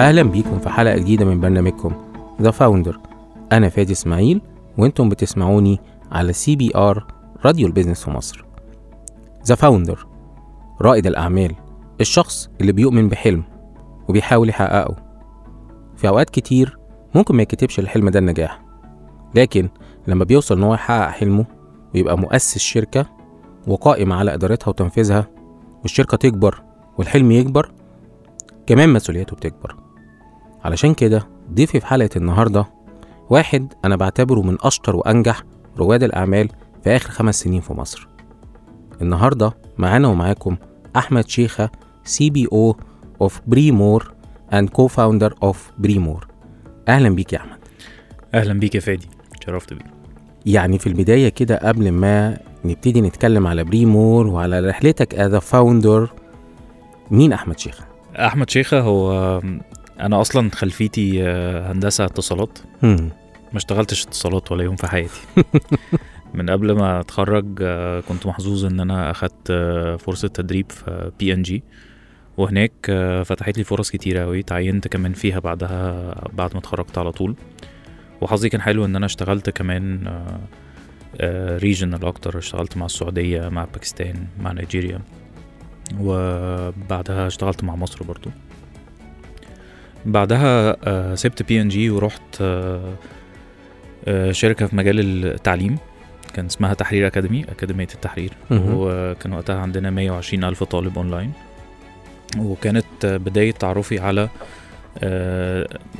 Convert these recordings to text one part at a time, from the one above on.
أهلا بيكم في حلقة جديدة من برنامجكم The Founder أنا فادي إسماعيل وأنتم بتسمعوني على CBR راديو ال business في مصر. The Founder رائد الأعمال الشخص اللي بيؤمن بحلم وبيحاول يحققه. في أوقات كتير ممكن ما يكتبش الحلم ده النجاح لكن لما بيوصل إن هو يحقق حلمه ويبقى مؤسس شركة وقائم على إدارتها وتنفيذها والشركة تكبر والحلم يكبر كمان مسؤولياته بتكبر. علشان كده ضيفي في حلقة النهاردة. واحد أنا بعتبره من أشطر وأنجح رواد الأعمال في آخر خمس سنين في مصر. النهاردة معانا ومعاكم أحمد شيخة CBO of بريمور and co-founder of بريمور أهلا بيك يا أحمد. أهلا بيك يا فادي. شرفت بيك. يعني في البداية كده قبل ما نبتدي نتكلم على بريمور وعلى رحلتك as a founder مين أحمد شيخة؟ أحمد شيخة هو أنا أصلا خلفيتي آه، هندسة اتصالات. ما اشتغلتش اتصالات ولا يوم في حياتي. من قبل ما أتخرج آه، كنت محظوظ إن أنا أخدت آه، فرصة تدريب في بي ان جي وهناك فتحت لي فرص كتيرة أوي تعينت كمان فيها بعدها بعد ما اتخرجت على طول. وحظي كان حلو إن أنا اشتغلت كمان regional أكتر. اشتغلت مع السعودية مع باكستان مع نيجيريا. وبعدها اشتغلت مع مصر برضو. بعدها آه، سبت بي ان جي ورحت آه، آه، شركة في مجال التعليم كان اسمها تحرير Academy أكاديمية التحرير. وكان وقتها عندنا 120 ألف طالب اونلاين وكانت بداية تعرفي على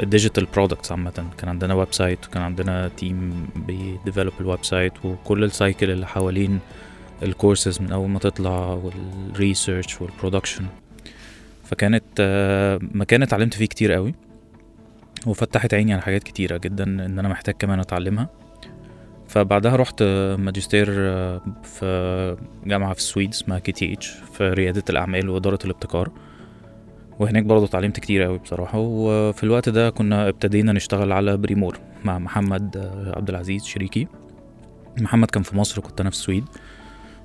ال digital products عامة. كان عندنا website وكان عندنا team بي develop ال website وكل ال cycle اللي حوالين الكورسز من أول ما تطلع وال research وال production فكانت آه، مكان اتعلمت فيه كتير قوي. وفتحت عيني على حاجات كتيرة جدا إن أنا محتاج كمان أتعلمها. فبعدها رحت ماجستير آه، في جامعة في السويد اسمها KTH في ريادة الأعمال وإدارة الابتكار. وهناك برضه اتعلمت كتير قوي بصراحة. وفي الوقت ده كنا ابتدينا نشتغل على بريمور مع محمد آه، عبد العزيز شريكي. محمد كان في مصر كنت أنا في السويد.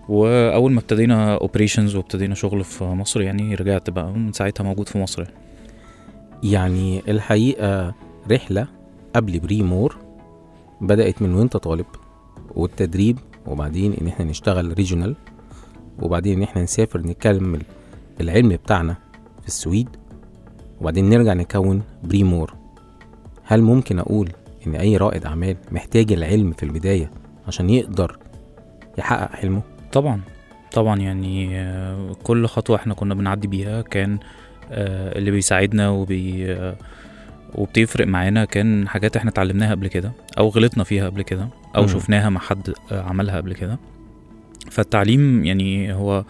وأول ما ابتدينا operations وابتدينا شغل في مصر يعني رجعت بقى ومن ساعتها موجود في مصر. يعني الحقيقة رحلة قبل بريمور بدأت من وأنت طالب والتدريب وبعدين إن إحنا نشتغل regional وبعدين إن إحنا نسافر نكمل العلم بتاعنا في السويد وبعدين نرجع نكون بريمور. هل ممكن أقول إن أي رائد أعمال محتاج العلم في البداية عشان يقدر يحقق حلمه؟ طبعا طبعا يعني آه، كل خطوة إحنا كنا بنعدي بيها كان آه، اللي بيساعدنا وبي آه، وبتفرق معانا كان حاجات إحنا اتعلمناها قبل كده أو غلطنا فيها قبل كده أو مم. شفناها مع حد عملها قبل كده فالتعليم يعني هو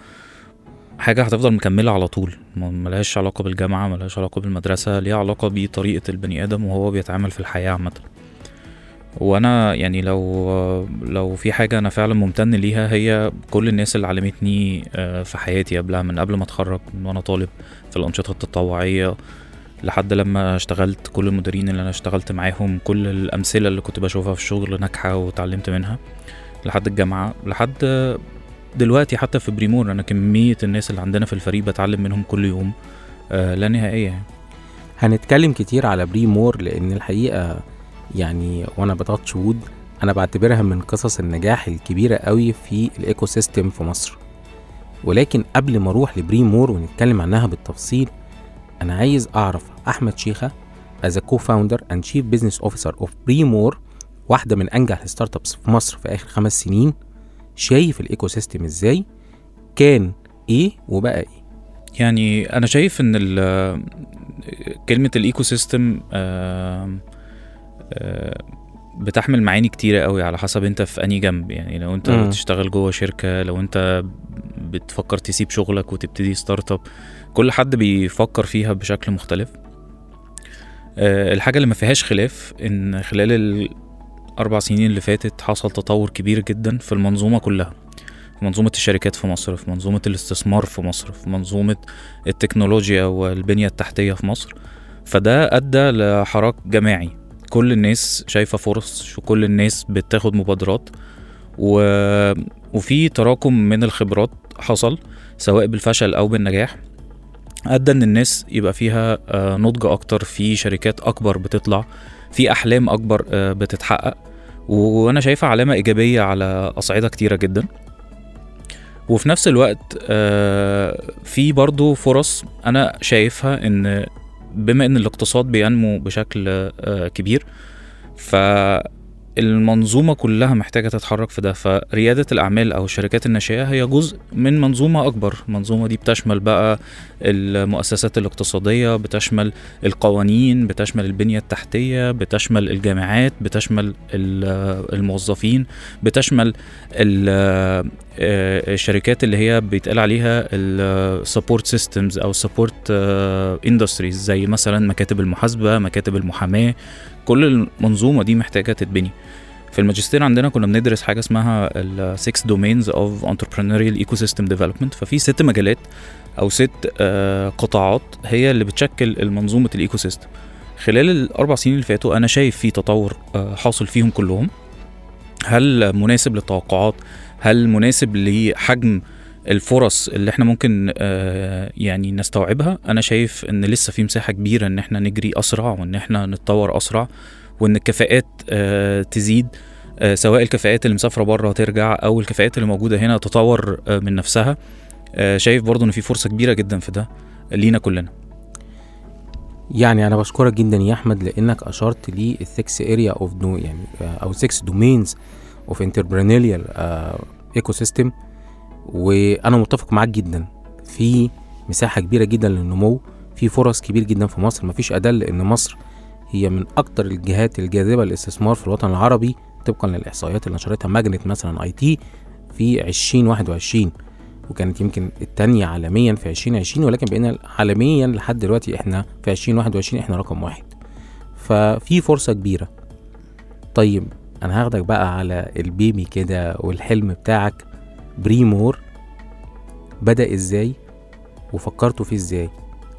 حاجة هتفضل مكملة على طول ملهاش علاقة بالجامعة ملهاش علاقة بالمدرسة ليها علاقة بطريقة البني آدم وهو بيتعامل في الحياة عامة وأنا يعني لو لو في حاجة أنا فعلا ممتن ليها هي كل الناس اللي علمتني آه، في حياتي قبلها من قبل ما اتخرج من وأنا طالب في الأنشطة التطوعية لحد لما اشتغلت كل المديرين اللي أنا اشتغلت معاهم كل الأمثلة اللي كنت بشوفها في الشغل ناجحة واتعلمت منها لحد الجامعة لحد دلوقتي حتى في بريمور أنا كمية الناس اللي عندنا في الفريق بتعلم منهم كل يوم آه، لا نهائية يعني. هنتكلم كتير على بريمور لأن الحقيقة يعني وأنا ب touch wood أنا بعتبرها من قصص النجاح الكبيرة قوي في ال ecosystem في مصر. ولكن قبل ما أروح لبريمور ونتكلم عنها بالتفصيل أنا عايز اعرف احمد شيخة as a co-founder and chief business officer of بريمور واحدة من انجح ال startups في مصر في اخر خمس سنين شايف ال ecosystem إزاي؟ كان إيه وبقى إيه؟ يعني أنا شايف ان كلمة ال ecosystem آه، بتحمل معاني كتيرة قوي على حسب انت في انهي جنب. يعني لو انت. بتشتغل جوه شركة لو انت بتفكر تسيب شغلك وتبتدي startup كل حد بيفكر فيها بشكل مختلف. آه، الحاجة اللي ما فيهاش خلاف إن خلال الاربع سنين اللي فاتت حصل تطور كبير جدا في المنظومة كلها. في منظومة الشركات في مصر في منظومة الاستثمار في مصر في منظومة التكنولوجيا والبنية التحتية في مصر. فده أدى لحراك جماعي. كل الناس شايفة فرص وكل الناس بتاخد مبادرات و... وفي تراكم من الخبرات حصل سواء بالفشل أو بالنجاح أدى إن الناس يبقى فيها آه، نضج أكتر في شركات أكبر بتطلع في أحلام أكبر آه، بتتحقق وأنا شايفها علامة إيجابية على اصعده كتيرة جدا. وفي نفس الوقت آه، في برضو فرص أنا شايفها إن بما إن الاقتصاد بينمو بشكل آه، كبير فالمنظومة كلها محتاجة تتحرك في ده فريادة الأعمال أو الشركات الناشئة هي جزء من منظومة أكبر. المنظومة دي بتشمل بقى المؤسسات الاقتصادية بتشمل القوانين بتشمل البنية التحتية بتشمل الجامعات بتشمل ال- الموظفين بتشمل آه، الشركات اللي هي بيتقال عليها ال support systems أو ال support industries زي مثلا مكاتب المحاسبة مكاتب المحاماة كل المنظومة دي محتاجة تتبني. في الماجستير عندنا كنا بندرس حاجة اسمها ال 6 domains of entrepreneurial ecosystem development. ففي ست مجالات أو ست آه، قطاعات هي اللي بتشكل المنظومة ال ecosystem خلال الأربع سنين اللي فاتوا أنا شايف في تطور آه، حاصل فيهم كلهم. هل مناسب للتوقعات؟ هل مناسب لحجم الفرص اللي إحنا ممكن آه، يعني نستوعبها. أنا شايف إن لسه في مساحة كبيرة إن إحنا نجري أسرع وإن إحنا نتطور أسرع وإن الكفاءات آه، تزيد آه، سواء الكفاءات اللي مسافرة بره ترجع أو الكفاءات اللي موجودة هنا تطور من نفسها. شايف برضو إن في فرصة كبيرة جدا في ده لينا كلنا. يعني أنا بشكرك جدا يا أحمد لإنك أشرت لي ال six area of do يعني أو six domains of entrepreneurial ecosystem وأنا متفق معاك جدا. في مساحة كبيرة جدا للنمو في فرص كبير جدا في مصر. مفيش أدل ان مصر هي من أكتر الجهات الجاذبة للاستثمار في الوطن العربي طبقا للإحصائيات اللي نشرتها MAGNiTT مثلا IT في 2021 وكانت يمكن التانية عالميا في 2020 ولكن بقينا عالميا لحد دلوقتي إحنا في 2021 إحنا رقم واحد. ففي فرصة كبيرة. طيب أنا هاخدك بقى على البيبي كده والحلم بتاعك. بريمور بدأ إزاي وفكرتوا فيه إزاي.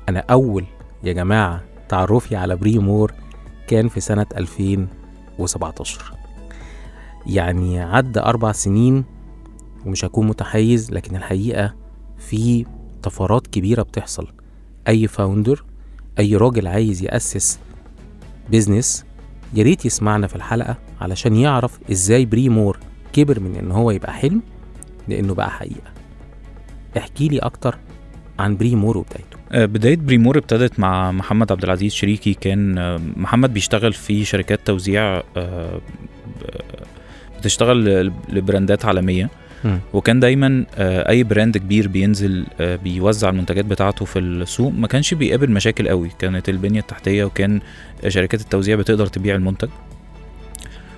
أنا أول يا جماعة تعرفي على بريمور كان في سنة 2017 يعني عدى أربع سنين ومش هكون متحيز لكن الحقيقة في طفرات كبيرة بتحصل. أي founder أي راجل عايز يأسس business ياريت يسمعنا في الحلقة علشان يعرف إزاي بريمور كبر من إن هو يبقى حلم لإنه بقى حقيقة. احكي لي أكتر عن بريمور وبدايته آه، بداية بريمور ابتدت مع محمد عبد العزيز شريكي. كان آه، محمد بيشتغل في شركات توزيع آه، بتشتغل لـ brandات عالمية. وكان دايما أي brand كبير بينزل بيوزع المنتجات بتاعته في السوق. ما كانش بيقابل مشاكل قوي. كانت البنية التحتية وكان شركات التوزيع بتقدر تبيع المنتج.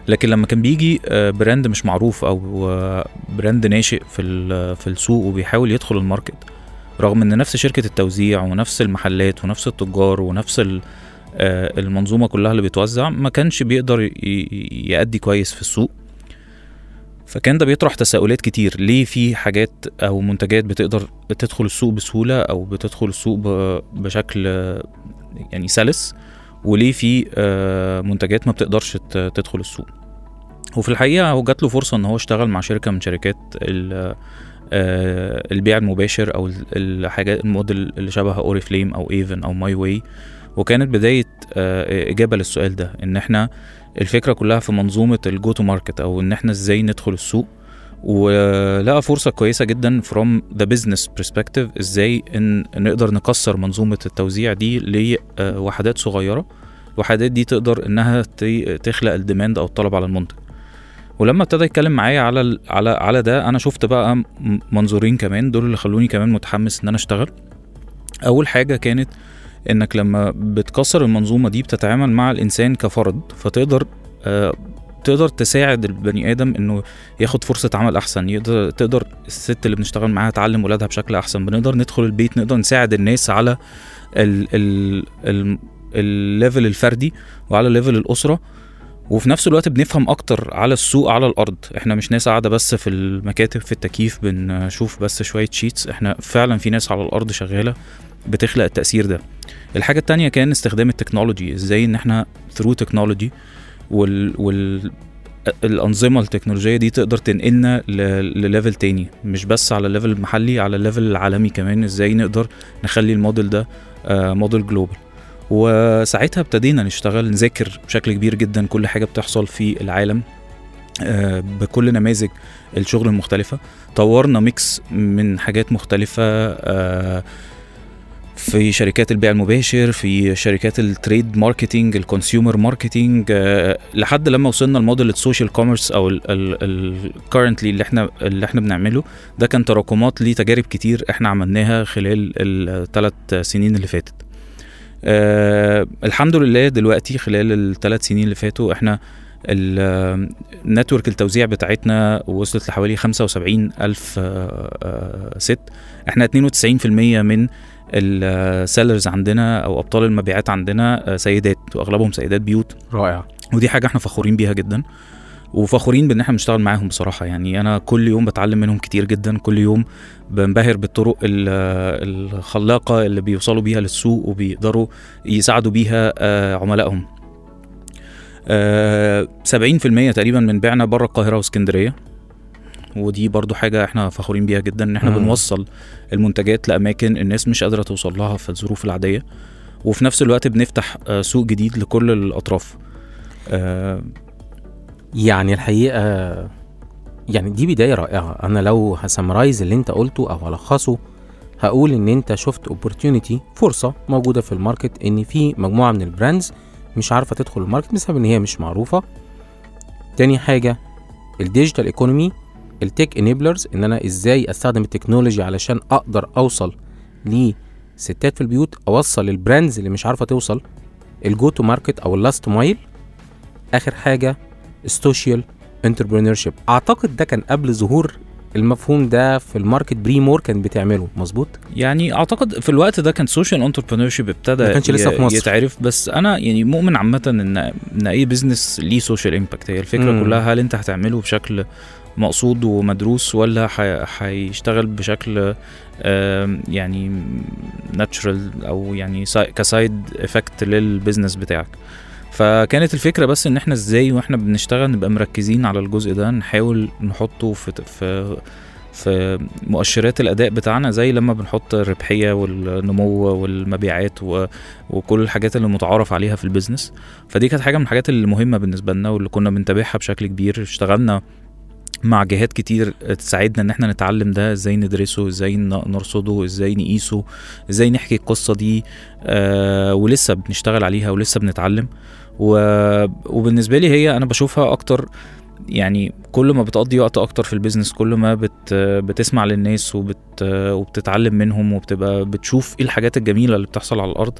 لكن لما كان بيجي آه، brand مش معروف أو آه، brand ناشئ في في السوق وبيحاول يدخل ال market رغم إن نفس شركة التوزيع ونفس المحلات ونفس التجار ونفس آه، المنظومة كلها اللي بتوزع ما كانش بيقدر يأدي كويس في السوق. فكان ده بيطرح تساؤلات كتير ليه في حاجات أو منتجات بتقدر تدخل السوق بسهولة أو بتدخل السوق بشكل يعني سلس وليه في منتجات ما بتقدرش تدخل السوق؟ وفي الحقيقة هو جات له فرصة إن هو اشتغل مع شركة من شركات آه، البيع المباشر أو ال- الحاجات الموديل اللي شبه Oriflame أو Avon أو My Way. وكانت بداية آه، إجابة للسؤال ده إن إحنا الفكرة كلها في منظومة ال go to market أو إن إحنا إزاي ندخل السوق. ولقى فرصة كويسة جدا from the business perspective إزاي إن نقدر نكسر منظومة التوزيع دي لوحدات صغيرة. الوحدات دي تقدر إنها ت- تخلق ال demand أو الطلب على المنتج. ولما ابتدى يتكلم معايا على على على ده أنا شفت بقى منظورين كمان دول اللي خلوني كمان متحمس إن أنا أشتغل. أول حاجة كانت إنك لما بتكسر المنظومة دي بتتعامل مع الإنسان كفرد فتقدر آه تقدر تساعد البني آدم إنه ياخد فرصة عمل أحسن يقدر تقدر الست اللي بنشتغل معاها تعلم ولادها بشكل أحسن بنقدر ندخل البيت نقدر نساعد الناس على ال ال ال ال level الفردي وعلى level الأسرة. وفي نفس الوقت بنفهم أكتر على السوق على الأرض. إحنا مش ناس قاعدة بس في المكاتب في التكييف بنشوف بس شوية sheets إحنا فعلا في ناس على الأرض شغالة بتخلق التأثير ده. الحاجة التانية كان استخدام ال technology إزاي إن إحنا through technology وال وال الأنظمة التكنولوجية دي تقدر تنقلنا ل level تاني. مش بس على ال level المحلي على ال level العالمي كمان. إزاي نقدر نخلي الموديل ده آه، model global وساعتها ابتدينا نشتغل نذاكر بشكل كبير جدا كل حاجة بتحصل في العالم آه، بكل نماذج الشغل المختلفة. طورنا mix من حاجات مختلفة آه، في شركات البيع المباشر في شركات ال trade marketing ال consumer marketing لحد لما وصلنا ل model ال social commerce أو ال currently اللي إحنا اللي إحنا بنعمله. ده كان تراكمات لتجارب كتير إحنا عملناها خلال الثلاث سنين اللي فاتت. آه الحمد لله دلوقتي خلال الثلاث سنين اللي فاتوا إحنا ال network التوزيع بتاعتنا وصلت لحوالي 75 ألف آه، آه، ست. إحنا 92% من ال sellers عندنا أو ابطال المبيعات عندنا آه، سيدات واغلبهم سيدات بيوت. رائع. ودي حاجة إحنا فخورين بيها جدا. وفخورين بإن إحنا بنشتغل معاهم بصراحة. يعني أنا كل يوم بتعلم منهم كتير جدا. كل يوم بنبهر بالطرق ال- الخلاقة اللي بيوصلوا بيها للسوق وبيقدروا يساعدوا بيها آه، عملائهم. آه، 70% تقريبا من بيعنا بره القاهرة واسكندرية. ودي برضو حاجة إحنا فخورين بيها جدا إن إحنا مم. بنوصل المنتجات لأماكن الناس مش قادرة توصل لها في الظروف العادية. وفي نفس الوقت بنفتح آه، سوق جديد لكل الأطراف. آه، يعني الحقيقة يعني دي بداية رائعة. أنا لو هسمرايز اللي أنت قلته أو هلخصه هقول إن أنت شفت opportunity فرصة موجودة في ال market إن في مجموعة من ال brands مش عارفة تدخل ال market بسبب إن هي مش معروفة. تاني حاجة ال digital economy ال tech enablers إن أنا إزاي أستخدم ال technology علشان أقدر أوصل لستات في البيوت أوصل ال brands اللي مش عارفة توصل ال go to market أو ال last mile آخر حاجة ال social entrepreneurship أعتقد ده كان قبل ظهور المفهوم ده في ال market بريمور كان بتعمله. مظبوط؟ يعني أعتقد في الوقت ده كان social entrepreneurship ابتدى ما كانش لسه في مصر. يتعرف. بس أنا يعني مؤمن عامة إن إن أي business ليه social impact هي الفكرة مم. كلها هل أنت هتعمله بشكل مقصود ومدروس ولا هيشتغل بشكل يعني natural أو يعني سا- ك side effect لل business بتاعك. فكانت الفكرة بس إن إحنا إزاي وإحنا بنشتغل نبقى مركزين على الجزء ده نحاول نحطه في في في مؤشرات الأداء بتاعنا زي لما بنحط الربحية والنمو والمبيعات. وكل الحاجات اللي متعارف عليها في البيزنس فدي كانت حاجة من الحاجات اللي مهمه بالنسبة لنا واللي كنا بنتابعها بشكل كبير اشتغلنا مع جهات كتير تساعدنا إن إحنا نتعلم ده إزاي ندرسه إزاي نرصده إزاي نقيسه إزاي نحكي القصة دي آه ولسه بنشتغل عليها ولسه بنتعلم. وبالنسبة لي هي أنا بشوفها أكتر يعني كل ما بتقضي وقت أكتر في ال business كل ما بت بتسمع للناس وبت وبتتعلم منهم وبتبقى بتشوف إيه الحاجات الجميلة اللي بتحصل على الأرض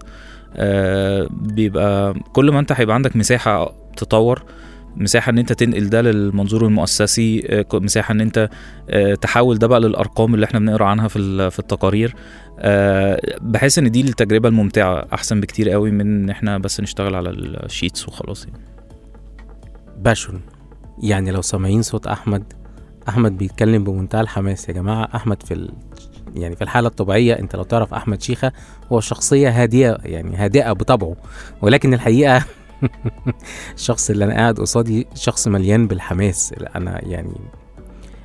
آه، بيبقى كل ما أنت هيبقى عندك مساحة تطور مساحة إن أنت تنقل ده للمنظور المؤسسي آه، مساحة إن أنت آه، تحول ده بقى للأرقام اللي إحنا بنقرأ عنها في في التقارير آه، بحس إن دي التجربة الممتعة أحسن بكتير قوي من إن إحنا بس نشتغل على ال sheets وخلاص يعني. باشن يعني لو سامعين صوت أحمد أحمد بيتكلم بمنتهى الحماس يا جماعة أحمد في ال... يعني في الحالة الطبيعية أنت لو تعرف أحمد شيخة هو شخصية هادية يعني هادئة بطبعه ولكن الحقيقة الشخص اللي أنا قاعد قصادي شخص مليان بالحماس. أنا يعني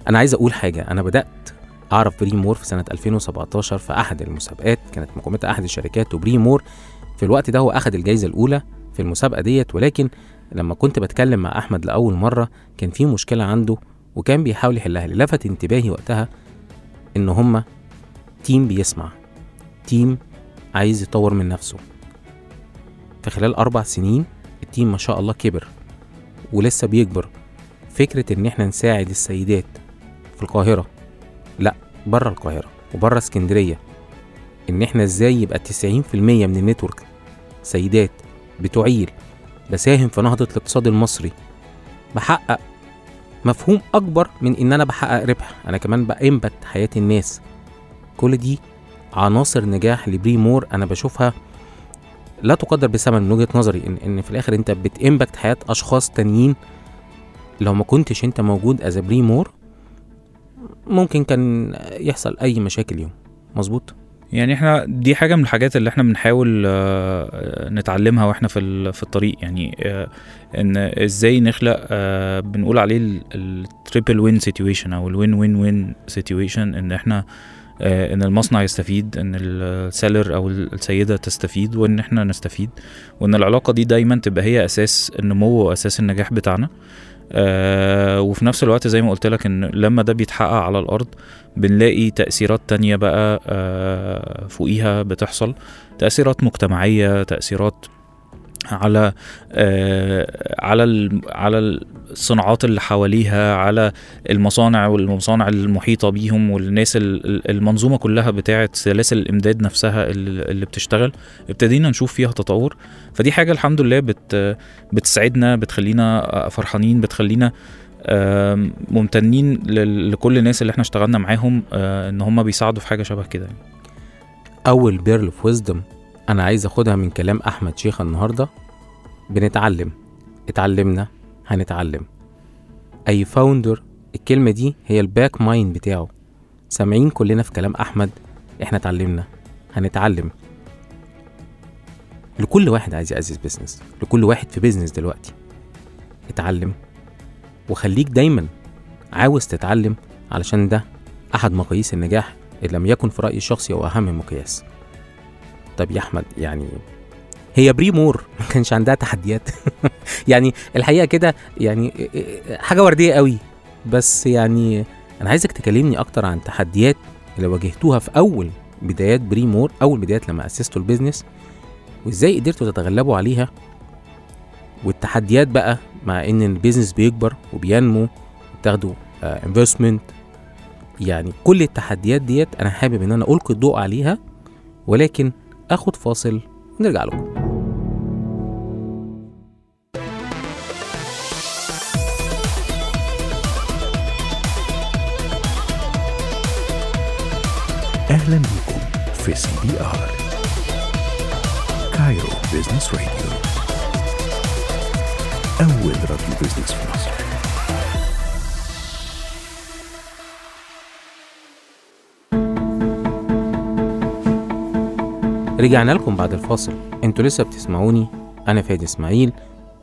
أنا عايز أقول حاجة. أنا بدأت أعرف بري مور في سنة 2017 في أحد المسابقات كانت مقومتها أحد الشركات وبري مور في الوقت ده هو اخذ الجائزه الأولى في المسابقة ديت ولكن لما كنت بتكلم مع أحمد لأول مرة كان في مشكلة عنده وكان بيحاول يحلها لي. لفت انتباهي وقتها إن هما team بيسمع team عايز يطور من نفسه. في خلال أربع سنين ال team ما شاء الله كبر ولسه بيكبر. فكرة إن إحنا نساعد السيدات في القاهرة لأ بره القاهرة وبره اسكندرية. إن إحنا إزاي يبقى 90% من ال network سيدات بتعيل بساهم في نهضة الاقتصاد المصري. بحقق مفهوم أكبر من إن أنا بحقق ربح. أنا كمان ب impact حياة الناس. كل دي عناصر نجاح لبري مور أنا بشوفها لا تقدر بثمن من وجهة نظري إن, إن في الآخر أنت بت impact حياة أشخاص تانيين. لو ما كنتش أنت موجود as بري مور ممكن كان يحصل أي مشاكل يوم. مظبوط؟ يعني إحنا دي حاجة من الحاجات اللي إحنا بنحاول آه، نتعلمها وإحنا في في الطريق. يعني آه، إن إزاي نخلق آه، بنقول عليه ال triple win situation أو ال win win win situation إن إحنا إن المصنع يستفيد إن ال seller أو السيدة تستفيد وإن إحنا نستفيد وإن العلاقة دي دايما تبقى هي أساس النمو وأساس النجاح بتاعنا. آه وفي نفس الوقت زي ما قلت لك إن لما ده بيتحقق على الأرض بنلاقي تأثيرات تانية بقى آه فوقيها بتحصل. تأثيرات مجتمعية تأثيرات على آه على على الصناعات اللي حواليها على المصانع والمصانع المحيطة بيهم والناس ال- ال- المنظومة كلها بتاعة سلاسل الإمداد نفسها اللي بتشتغل ابتدينا نشوف فيها تطور فدي حاجة الحمد لله بت بتسعدنا بتخلينا فرحانين بتخلينا ممتنين لكل الناس اللي إحنا اشتغلنا معاهم آه، إن هم بيساعدوا في حاجة شبه كده يعني. أول pearl of wisdom أنا عايز أخدها من كلام أحمد شيخة النهارده. بنتعلم. اتعلمنا هنتعلم. أي founder الكلمة دي هي ال back mind بتاعه. سامعين كلنا في كلام أحمد؟ إحنا اتعلمنا. هنتعلم. لكل واحد عايز يأسس business لكل واحد في business دلوقتي. اتعلم. وخليك دايما عاوز تتعلم علشان ده أحد مقاييس النجاح إن لم يكن في رأيي الشخصي هو أهم مقياس. طب يا أحمد يعني هي بريمور ما كانش عندها تحديات. يعني الحقيقة كده يعني حاجة وردية قوي. بس يعني أنا عايزك تكلمني أكتر عن تحديات اللي واجهتوها في أول بدايات بريمور أول بدايات لما أسستوا ال business وإزاي قدرتوا تتغلبوا عليها. والتحديات بقى مع إن ال business بيكبر وبينمو وبتاخدوا investment يعني كل التحديات ديت أنا حابب إن أنا ألقي الضوء عليها ولكن اخد فاصل. ونرجع لكم. أهلا بكم في سي بي آر. كايرو بيزنس راديو أول راديو business في مصر. رجعنا لكم بعد الفاصل. أنتوا لسه بتسمعوني أنا فادي إسماعيل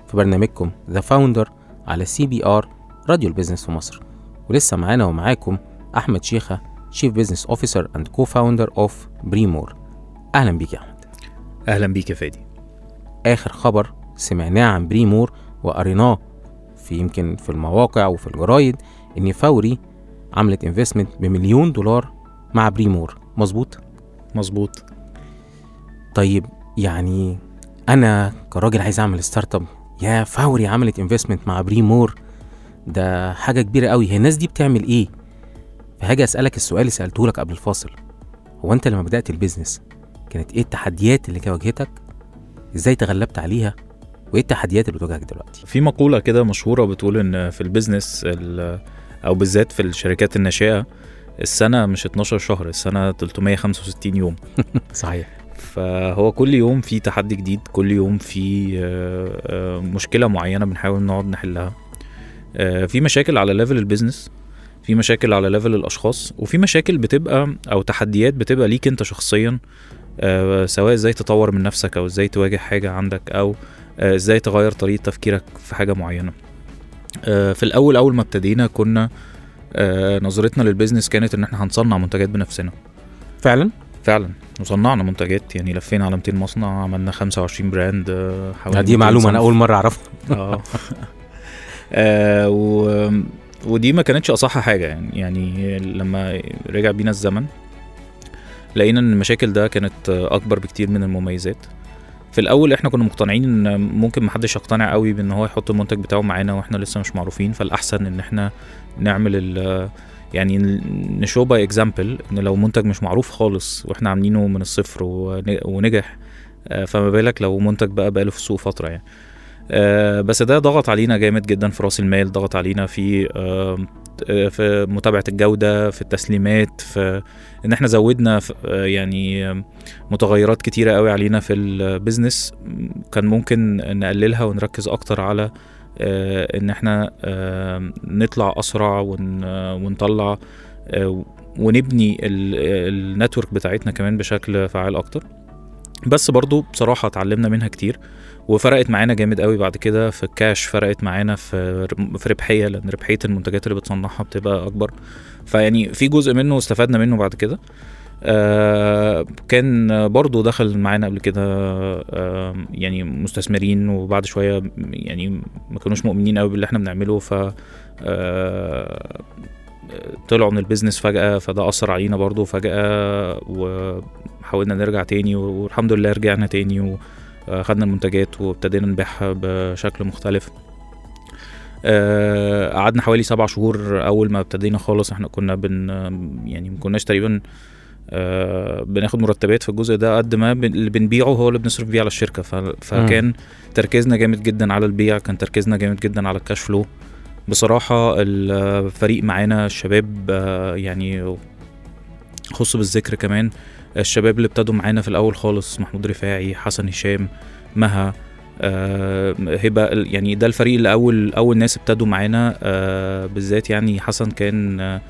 في برنامجكم ذا فاوندر على سي بي ار راديو ال business في مصر. ولسه معانا ومعاكم أحمد شيخة chief business officer and co-founder of بريمور أهلا بيك يا أحمد. أهلا بيك يا فادي. آخر خبر سمعناه عن بريمور وقريناه في يمكن في المواقع وفي الجرايد إن فوري عملت investment بمليون دولار مع بريمور مظبوط؟ مظبوط. طيب يعني أنا كراجل عايز أعمل startup يا فوري عملت investment مع بريمور ده حاجة كبيرة قوي. هي الناس دي بتعمل إيه؟ فهاجي أسألك السؤال اللي سالته لك قبل الفاصل. هو أنت لما بدأت ال business كانت إيه التحديات اللي واجهتك؟ إزاي تغلبت عليها؟ وإيه التحديات اللي بتواجهك دلوقتي؟ في مقولة كده مشهورة بتقول إن في ال business ال- أو بالذات في الشركات الناشئة السنة مش 12 شهر السنة 365 يوم. صحيح. فهو كل يوم في تحدي جديد كل يوم في آه، آه، مشكلة معينة بنحاول نقعد نحلها. آه، في مشاكل على level ال business في مشاكل على level الأشخاص وفي مشاكل بتبقى أو تحديات بتبقى ليك أنت شخصيا سواء إزاي تطور من نفسك أو إزاي تواجه حاجة عندك أو إزاي تغير طريقة تفكيرك في حاجة معينة. في الأول أول ما ابتدينا كنا نظرتنا لل business كانت إن إحنا هنصنع منتجات بنفسنا. فعلا؟ فعلا. وصنعنا منتجات يعني لفينا على 200 مصنع عملنا 25 brand آه، حوالي دي 200 معلومة أنا. أول مرة أعرفها. آه. آه، و... ودي ما كانتش أصح حاجة يعني يعني لما رجع بينا الزمن لقينا إن المشاكل ده كانت أكبر بكتير من المميزات. في الأول إحنا كنا مقتنعين إن ممكن محدش يقتنع قوي بإن هو يحط المنتج بتاعه معانا وإحنا لسه مش معروفين فالأحسن إن إحنا نعمل يعني ن show by example إن لو منتج مش معروف خالص وإحنا عاملينه من الصفر ون- ونجح آه، فما بالك لو منتج بقى بقاله في السوق فترة يعني. آه، بس ده ضغط علينا جامد جدا في رأس المال ضغط علينا في آه، في متابعة الجودة في التسليمات في إن إحنا زودنا يعني متغيرات كتيرة قوي علينا في ال business كان ممكن نقللها ونركز أكتر على إن إحنا آه، نطلع أسرع آه، ونطلع آه، ونبني ال network بتاعتنا كمان بشكل فعال أكتر. بس برضو بصراحة اتعلمنا منها كتير وفرقت معانا جامد قوي بعد كده في الكاش فرقت معانا في في ربحية لأن ربحية المنتجات اللي بتصنعها بتبقى أكبر. فيعني في جزء منه استفدنا منه بعد كده. آه كان برضو دخل معانا قبل كده آه يعني مستثمرين وبعد شوية يعني ما كانوش مؤمنين قوي باللي إحنا بنعمله ف آه طلعوا من ال business فجأة فده أثر علينا برضو فجأة وحاولنا نرجع تاني والحمد لله رجعنا تاني وخدنا المنتجات وابتدينا نبيعها بشكل مختلف. قعدنا حوالي سبع شهور أول ما ابتدينا خالص إحنا كنا بن يعني ما كناش تقريبا بناخد مرتبات في الجزء ده قد ما اللي بنبيعه هو اللي بنصرف بيه على الشركة. ف- فكان تركيزنا جامد جدا على البيع كان تركيزنا جامد جدا على الكاش فلو بصراحة الفريق معانا الشباب آه، يعني خص بالذكر كمان الشباب اللي ابتدوا معانا في الأول خالص محمود رفاعي حسن هشام مها آه، ال- يعني ده الفريق اللي أول أول ناس ابتدوا معانا آه، بالذات يعني حسن كان آه، آه،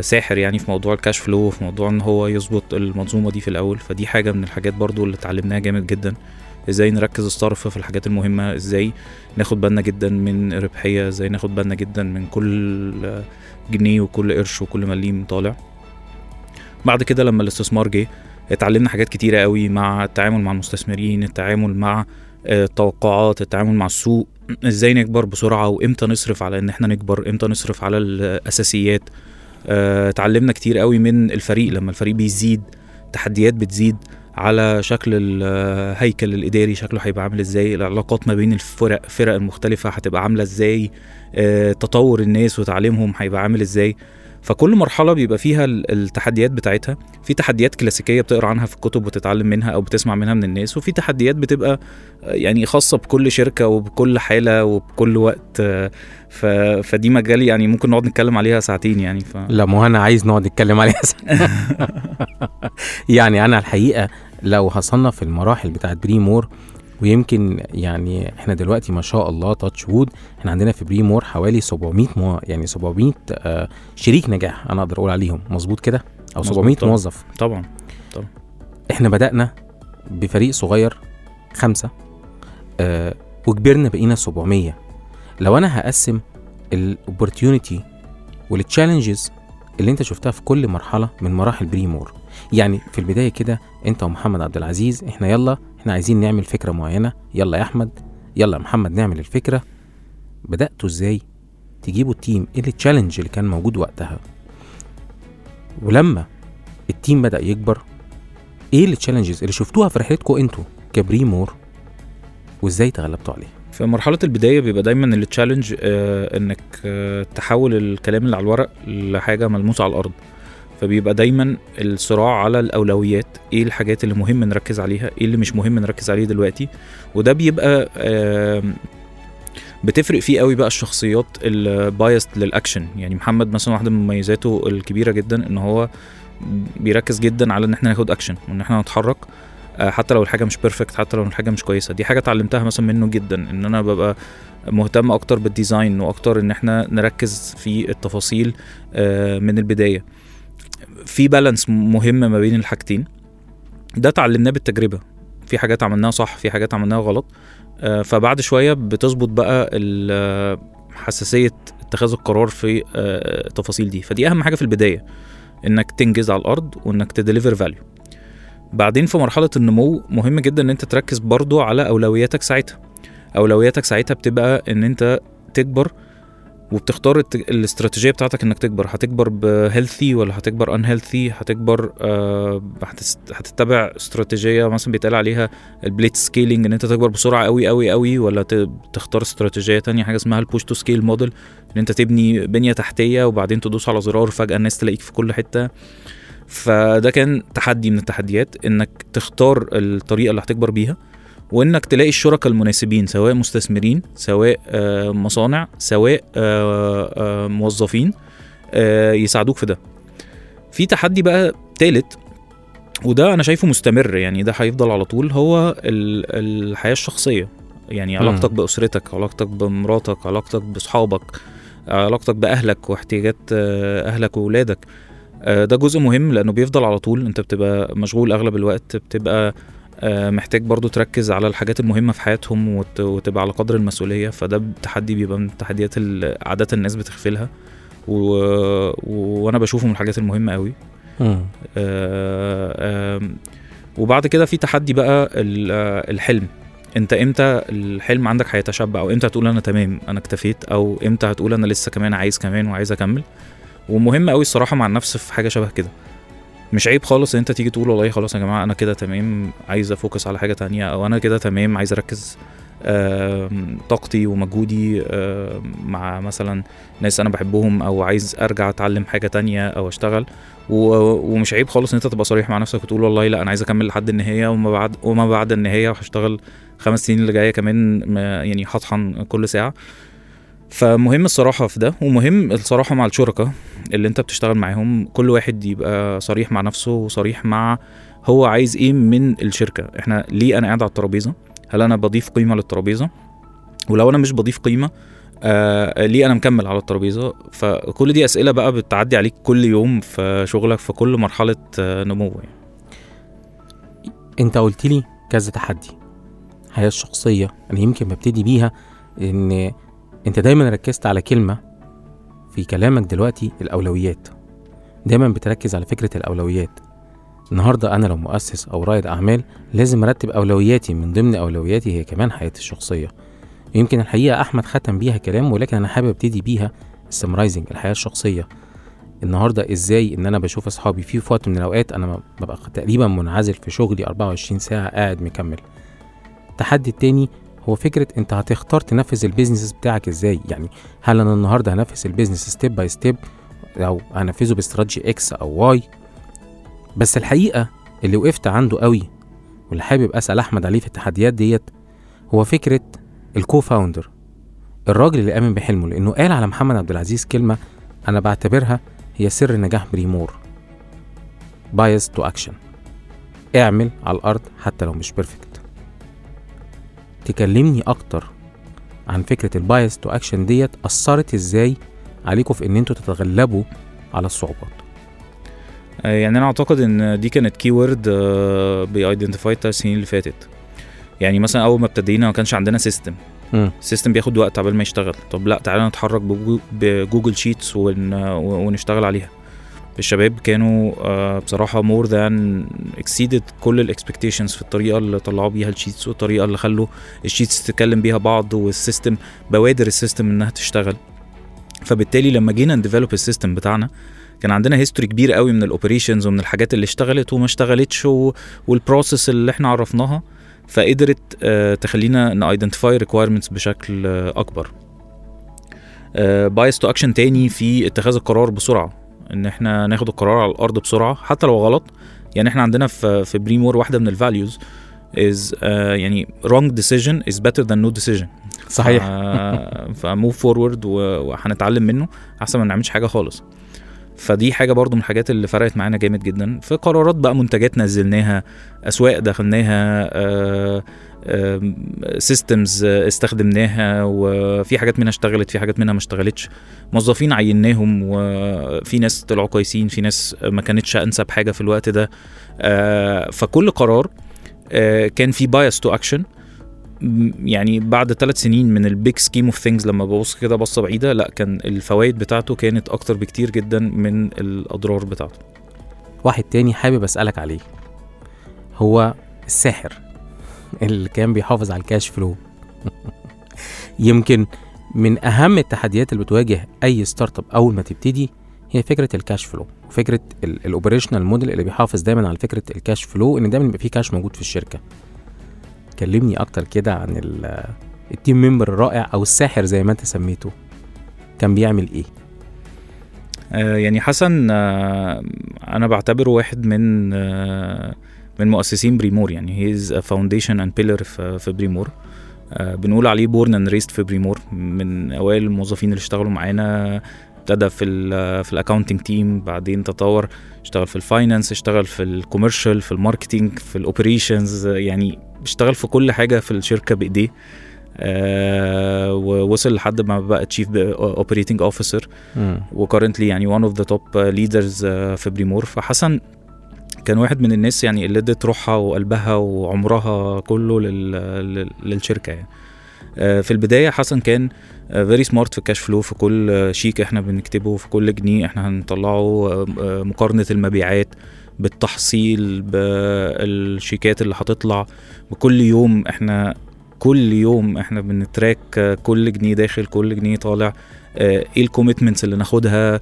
ساحر يعني في موضوع الكاش فلو في موضوع إن هو يظبط المنظومة دي في الأول. فدي حاجة من الحاجات برضو اللي اتعلمناها جامد جدا. إزاي نركز الصرف في الحاجات المهمة إزاي ناخد بالنا جدا من ربحية إزاي ناخد بالنا جدا من كل آه، جنيه وكل قرش وكل مليم طالع. بعد كده لما الاستثمار جه اتعلمنا حاجات كتيرة قوي مع التعامل مع المستثمرين التعامل مع آه، التوقعات التعامل مع السوق. إزاي نكبر بسرعة وإمتى نصرف على إن إحنا نكبر إمتى نصرف على الأساسيات. آه، اتعلمنا كتير قوي من الفريق. لما الفريق بيزيد تحديات بتزيد على شكل الهيكل الإداري شكله هيبقى عامل إزاي العلاقات ما بين الفرق فرق المختلفة هتبقى عاملة إزاي آه، تطور الناس وتعليمهم هيبقى عامل إزاي. فكل مرحلة بيبقى فيها ال- التحديات بتاعتها في تحديات كلاسيكية بتقرأ عنها في الكتب وتتعلم منها أو بتسمع منها من الناس وفي تحديات بتبقى آه، يعني خاصة بكل شركة وبكل حالة وبكل وقت آه، ف... فدي مجال يعني ممكن نقعد نتكلم عليها ساعتين يعني ف... لا ما هو أنا عايز نقعد نتكلم عليها ساعة. يعني أنا الحقيقة لو هصنف المراحل بتاعت بريمور ويمكن يعني إحنا دلوقتي ما شاء الله touch wood إحنا عندنا في بريمور حوالي 700 مو... يعني 700 آه شريك نجاح أنا أقدر أقول عليهم. مظبوط كده؟ أو مظبوط 700 طبعا. موظف. طبعا إحنا بدأنا بفريق صغير خمسة آه وكبرنا بقينا 700 لو أنا هقسم ال opportunity وال challenges اللي أنت شفتها في كل مرحلة من مراحل بريمور يعني في البداية كده أنت ومحمد عبد العزيز إحنا يلا إحنا عايزين نعمل فكرة معينة. يلا يا أحمد. يلا يا محمد نعمل الفكرة. بدأتوا إزاي؟ تجيبوا ال team. إيه ال challenge اللي كان موجود وقتها؟ ولما ال team بدأ يكبر إيه ال challenges اللي شفتوها في رحلتكم أنتوا كبريمور وإزاي تغلبتوا عليها؟ في مرحلة البداية بيبقى دايما ال challenge آه إنك آه تحول الكلام اللي على الورق لحاجة ملموسة على الأرض. فبيبقى دايما الصراع على الأولويات إيه الحاجات اللي مهم نركز عليها إيه اللي مش مهم نركز عليه دلوقتي. وده بيبقى بتفرق فيه قوي بقى الشخصيات ال biased لل action. يعني محمد مثلا واحدة من مميزاته الكبيرة جدا إن هو بيركز جدا على إن إحنا ناخد أكشن وإن إحنا نتحرك آه، حتى لو الحاجة مش perfect حتى لو الحاجة مش كويسة. دي حاجة اتعلمتها مثلا منه جدا إن أنا ببقى مهتم أكتر بال design وأكتر إن إحنا نركز في التفاصيل آه، من البداية. في balance مهم ما بين الحاجتين. ده اتعلمناه بالتجربة. في حاجات عملناها صح في حاجات عملناها غلط. آه، فبعد شوية بتظبط بقى حساسية اتخاذ القرار في آه، التفاصيل دي. فدي أهم حاجة في البداية إنك تنجز على الأرض وإنك ت deliver value بعدين في مرحلة النمو مهم جدا إن أنت تركز برضو على أولوياتك ساعتها. أولوياتك ساعتها بتبقى إن أنت تكبر وبتختار الاستراتيجية بتاعتك إنك تكبر. هتكبر ب healthy ولا هتكبر unhealthy هتكبر آه هتتبع استراتيجية مثلا بيتقال عليها ال blitzscaling إن أنت تكبر بسرعة قوي قوي قوي ولا تختار استراتيجية تانية حاجة اسمها ال push to scale model إن أنت تبني بنية تحتية وبعدين تدوس على زرار فجأة الناس تلاقيك في كل حتة. فده كان تحدي من التحديات إنك تختار الطريقة اللي هتكبر بيها. وإنك تلاقي الشركاء المناسبين سواء مستثمرين سواء آه، مصانع سواء آه، آه، موظفين يساعدوك في ده. في تحدي بقى تالت وده أنا شايفه مستمر يعني ده هيفضل على طول هو ال- الحياة الشخصية. يعني. علاقتك بأسرتك علاقتك بمراتك علاقتك باصحابك علاقتك بأهلك واحتياجات أهلك وأولادك. ده جزء مهم لأنه بيفضل على طول. أنت بتبقى مشغول أغلب الوقت بتبقى محتاج برضو تركز على الحاجات المهمة في حياتهم وت- وتبقى على قدر المسؤولية فده تحدي بيبقى من التحديات اللي عادة الناس بتغفلها. و... وأنا بشوفه من الحاجات المهمة قوي. آه، آم، وبعد كده في تحدي بقى ال- آه، الحلم. انت إمتى الحلم عندك هيتشبع؟ أو إمتى هتقول أنا تمام أنا اكتفيت؟ أو إمتى هتقول أنا لسه كمان عايز كمان وعايز أكمل؟ ومهم قوي الصراحة مع النفس في حاجة شبه كده. مش عيب خالص إن أنت تيجي تقول والله خلاص يا جماعة أنا كده تمام عايز أفوكس على حاجة تانية أو أنا كده تمام عايز أركز طاقتي ومجهودي مع مثلا ناس أنا بحبهم أو عايز أرجع أتعلم حاجة تانية أو أشتغل. ومش عيب خالص إن أنت تبقى صريح مع نفسك وتقول والله لأ أنا عايز أكمل لحد النهاية وما بعد وما بعد النهاية وهشتغل خمس سنين اللي جاية كمان ما- يعني هطحن كل ساعة. فمهم الصراحة في ده ومهم الصراحة مع الشركاء اللي انت بتشتغل معاهم. كل واحد يبقى صريح مع نفسه وصريح مع هو عايز إيه من الشركة. إحنا ليه أنا قاعد على الترابيزة؟ هل أنا بضيف قيمة للترابيزة؟ ولو أنا مش بضيف قيمة آه ليه أنا مكمل على الترابيزة؟ فكل دي أسئلة بقى بتعدي عليك كل يوم في شغلك في كل مرحلة آه نمو يعني. انت قلت لي كذا تحدي. الحياة الشخصية أنا يمكن ببتدي بيها إن انت دايما ركزت على كلمة في كلامك دلوقتي الأولويات. دايما بتركز على فكرة الأولويات. النهاردة أنا لو مؤسس أو رائد أعمال لازم أرتب أولوياتي من ضمن أولوياتي هي كمان حياتي الشخصية. يمكن الحقيقة أحمد ختم بيها كلام ولكن أنا حابب أبتدي بيها السمرايزنج الحياة الشخصية. النهارده إزاي إن أنا بشوف أصحابي؟ في وقت من الأوقات أنا ببقى تقريبا منعزل في شغلي 24 ساعة قاعد مكمل. التحدي التاني هو فكرة انت هتختار تنفذ ال business بتاعك إزاي؟ يعني هل أنا النهارده هنفذ البيزنس step by step أو هنفذه باستراتيجي X أو Y بس الحقيقة اللي وقفت عنده قوي واللي حابب أسأل أحمد عليه في التحديات ديت هو فكرة ال co-founder الراجل اللي آمن بحلمه لأنه قال على محمد عبد العزيز كلمة أنا بعتبرها هي سر نجاح بريمور bias to action اعمل على الأرض حتى لو مش perfect تكلمني أكتر عن فكرة ال bias to action ديت أثرت إزاي عليكم في إن أنتوا تتغلبوا على الصعوبات؟ آه، يعني أنا أعتقد إن دي كانت keyword بي identify السنين اللي فاتت. يعني مثلا أول ما ابتدينا ما كانش عندنا system. ال system بياخد وقت عبال ما يشتغل. طب لا تعالى نتحرك بجو- ب Google Sheets ون... ونشتغل عليها. الشباب كانوا آه، بصراحة more than exceeded كل ال expectations في الطريقة اللي طلعوا بيها ال sheets والطريقة اللي خلوا ال sheets تتكلم بيها بعض وال system بوادر ال system إنها تشتغل فبالتالي لما جينا ن develop ال system بتاعنا كان عندنا history كبير قوي من ال operations ومن الحاجات اللي اشتغلت وما اشتغلتش. وال process اللي إحنا عرفناها فقدرت آه، تخلينا ن identify requirements بشكل آه، أكبر bias to action تاني في اتخاذ القرار بسرعة إن إحنا ناخد القرار على الأرض بسرعة حتى لو غلط. يعني إحنا عندنا في في بريمور واحدة من ال values is يعني wrong decision is better than no decision. صحيح. ف move forward وهنتعلم منه أحسن ما نعملش حاجة خالص. فدي حاجة برضو من الحاجات اللي فرقت معانا جامد جدا في قرارات بقى منتجات نزلناها أسواق دخلناها systems استخدمناها وفي حاجات منها اشتغلت في حاجات منها ما اشتغلتش. موظفين عيناهم وفي ناس طلعوا كويسين في ناس ما كانتش أنسب حاجة في الوقت ده. آه، فكل قرار آه، كان في bias to action يعني بعد ثلاث سنين من ال big scheme of things لما ببص كده بصة بعيدة لا كان الفوائد بتاعته كانت أكتر بكتير جدا من الأضرار بتاعته. واحد تاني حابب أسألك عليه. هو الساحر. اللي كان بيحافظ على ال cash flow يمكن من أهم التحديات اللي بتواجه أي startup أول ما تبتدي هي فكرة ال cash flow وفكره ال operational model اللي بيحافظ دايما على فكرة ال cash flow إن دايما يبقى فيه كاش موجود في الشركة. كلمني أكتر كده عن ال- ال team member الرائع أو الساحر زي ما أنت سميته. كان بيعمل إيه؟ آه، يعني حسن آه، أنا بعتبره واحد من آه، من مؤسسين Brimore يعني he's foundation and pillar في Brimore. آه، بنقول عليه born and raised في Brimore. من أوائل الموظفين اللي اشتغلوا معانا ابتدى في ال في ال accounting team بعدين تطور اشتغل في ال finance اشتغل في ال commercial في ال marketing في ال operations يعني اشتغل في كل حاجة في الشركة بإيديه. آه ووصل لحد ما بقى chief operating officer مم. و currently يعني one of the top leaders آه، في Brimore. فحسن كان واحد من الناس يعني اللي ادت روحها وقلبها وعمرها كله لل... لل... للشركة يعني. آه، في البداية حسن كان very smart في ال cash flow في كل شيك إحنا بنكتبه في كل جنيه إحنا هنطلعه آه، مقارنة المبيعات بالتحصيل بالشيكات اللي هتطلع. بكل يوم إحنا كل يوم إحنا بن track آه، كل جنيه داخل كل جنيه طالع. إيه ال commitments اللي ناخدها؟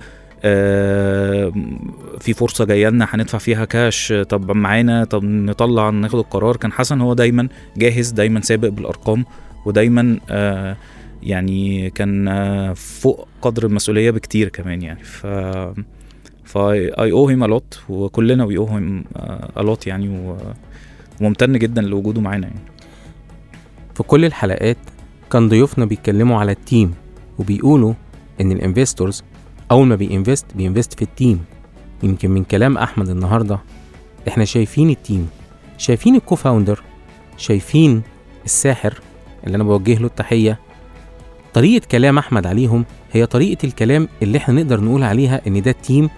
في فرصة جاية لنا هندفع فيها كاش آه، طب معانا طب نطلع ناخد القرار. كان حسن هو دايما جاهز دايما سابق بالأرقام ودايما آه، يعني كان آه، فوق قدر المسؤولية بكتير كمان يعني. ف ف I owe him a lot وكلنا we owe him a lot يعني وممتن جدا لوجوده معانا يعني. في كل الحلقات كان ضيوفنا بيتكلموا على ال team وبيقولوا إن الانفستورز أول ما بينفست بينفست في التيم. يمكن من كلام أحمد النهارده إحنا شايفين ال team شايفين ال co-founder شايفين الساحر اللي أنا بوجه له التحية. طريقة كلام أحمد عليهم هي طريقة الكلام اللي إحنا نقدر نقول عليها إن ده team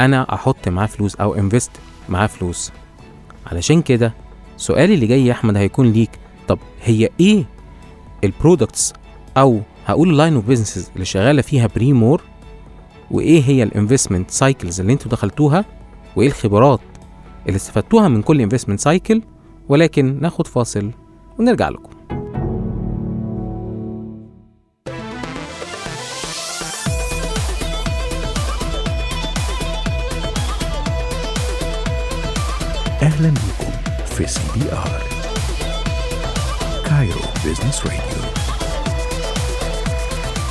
أنا أحط معاه فلوس أو invest معاه فلوس. علشان كده سؤالي اللي جاي يا أحمد هيكون ليك طب هي إيه ال products أو هقول ال line of businesses اللي شغالة فيها Brimore وإيه هي ال investment cycles اللي أنتوا دخلتوها وإيه الخبرات اللي استفدتوها من كل investment cycle ولكن ناخد فاصل ونرجع لكم. أهلا بكم في CBR. Cairo Business Radio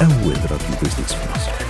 أول راديو business في مصر.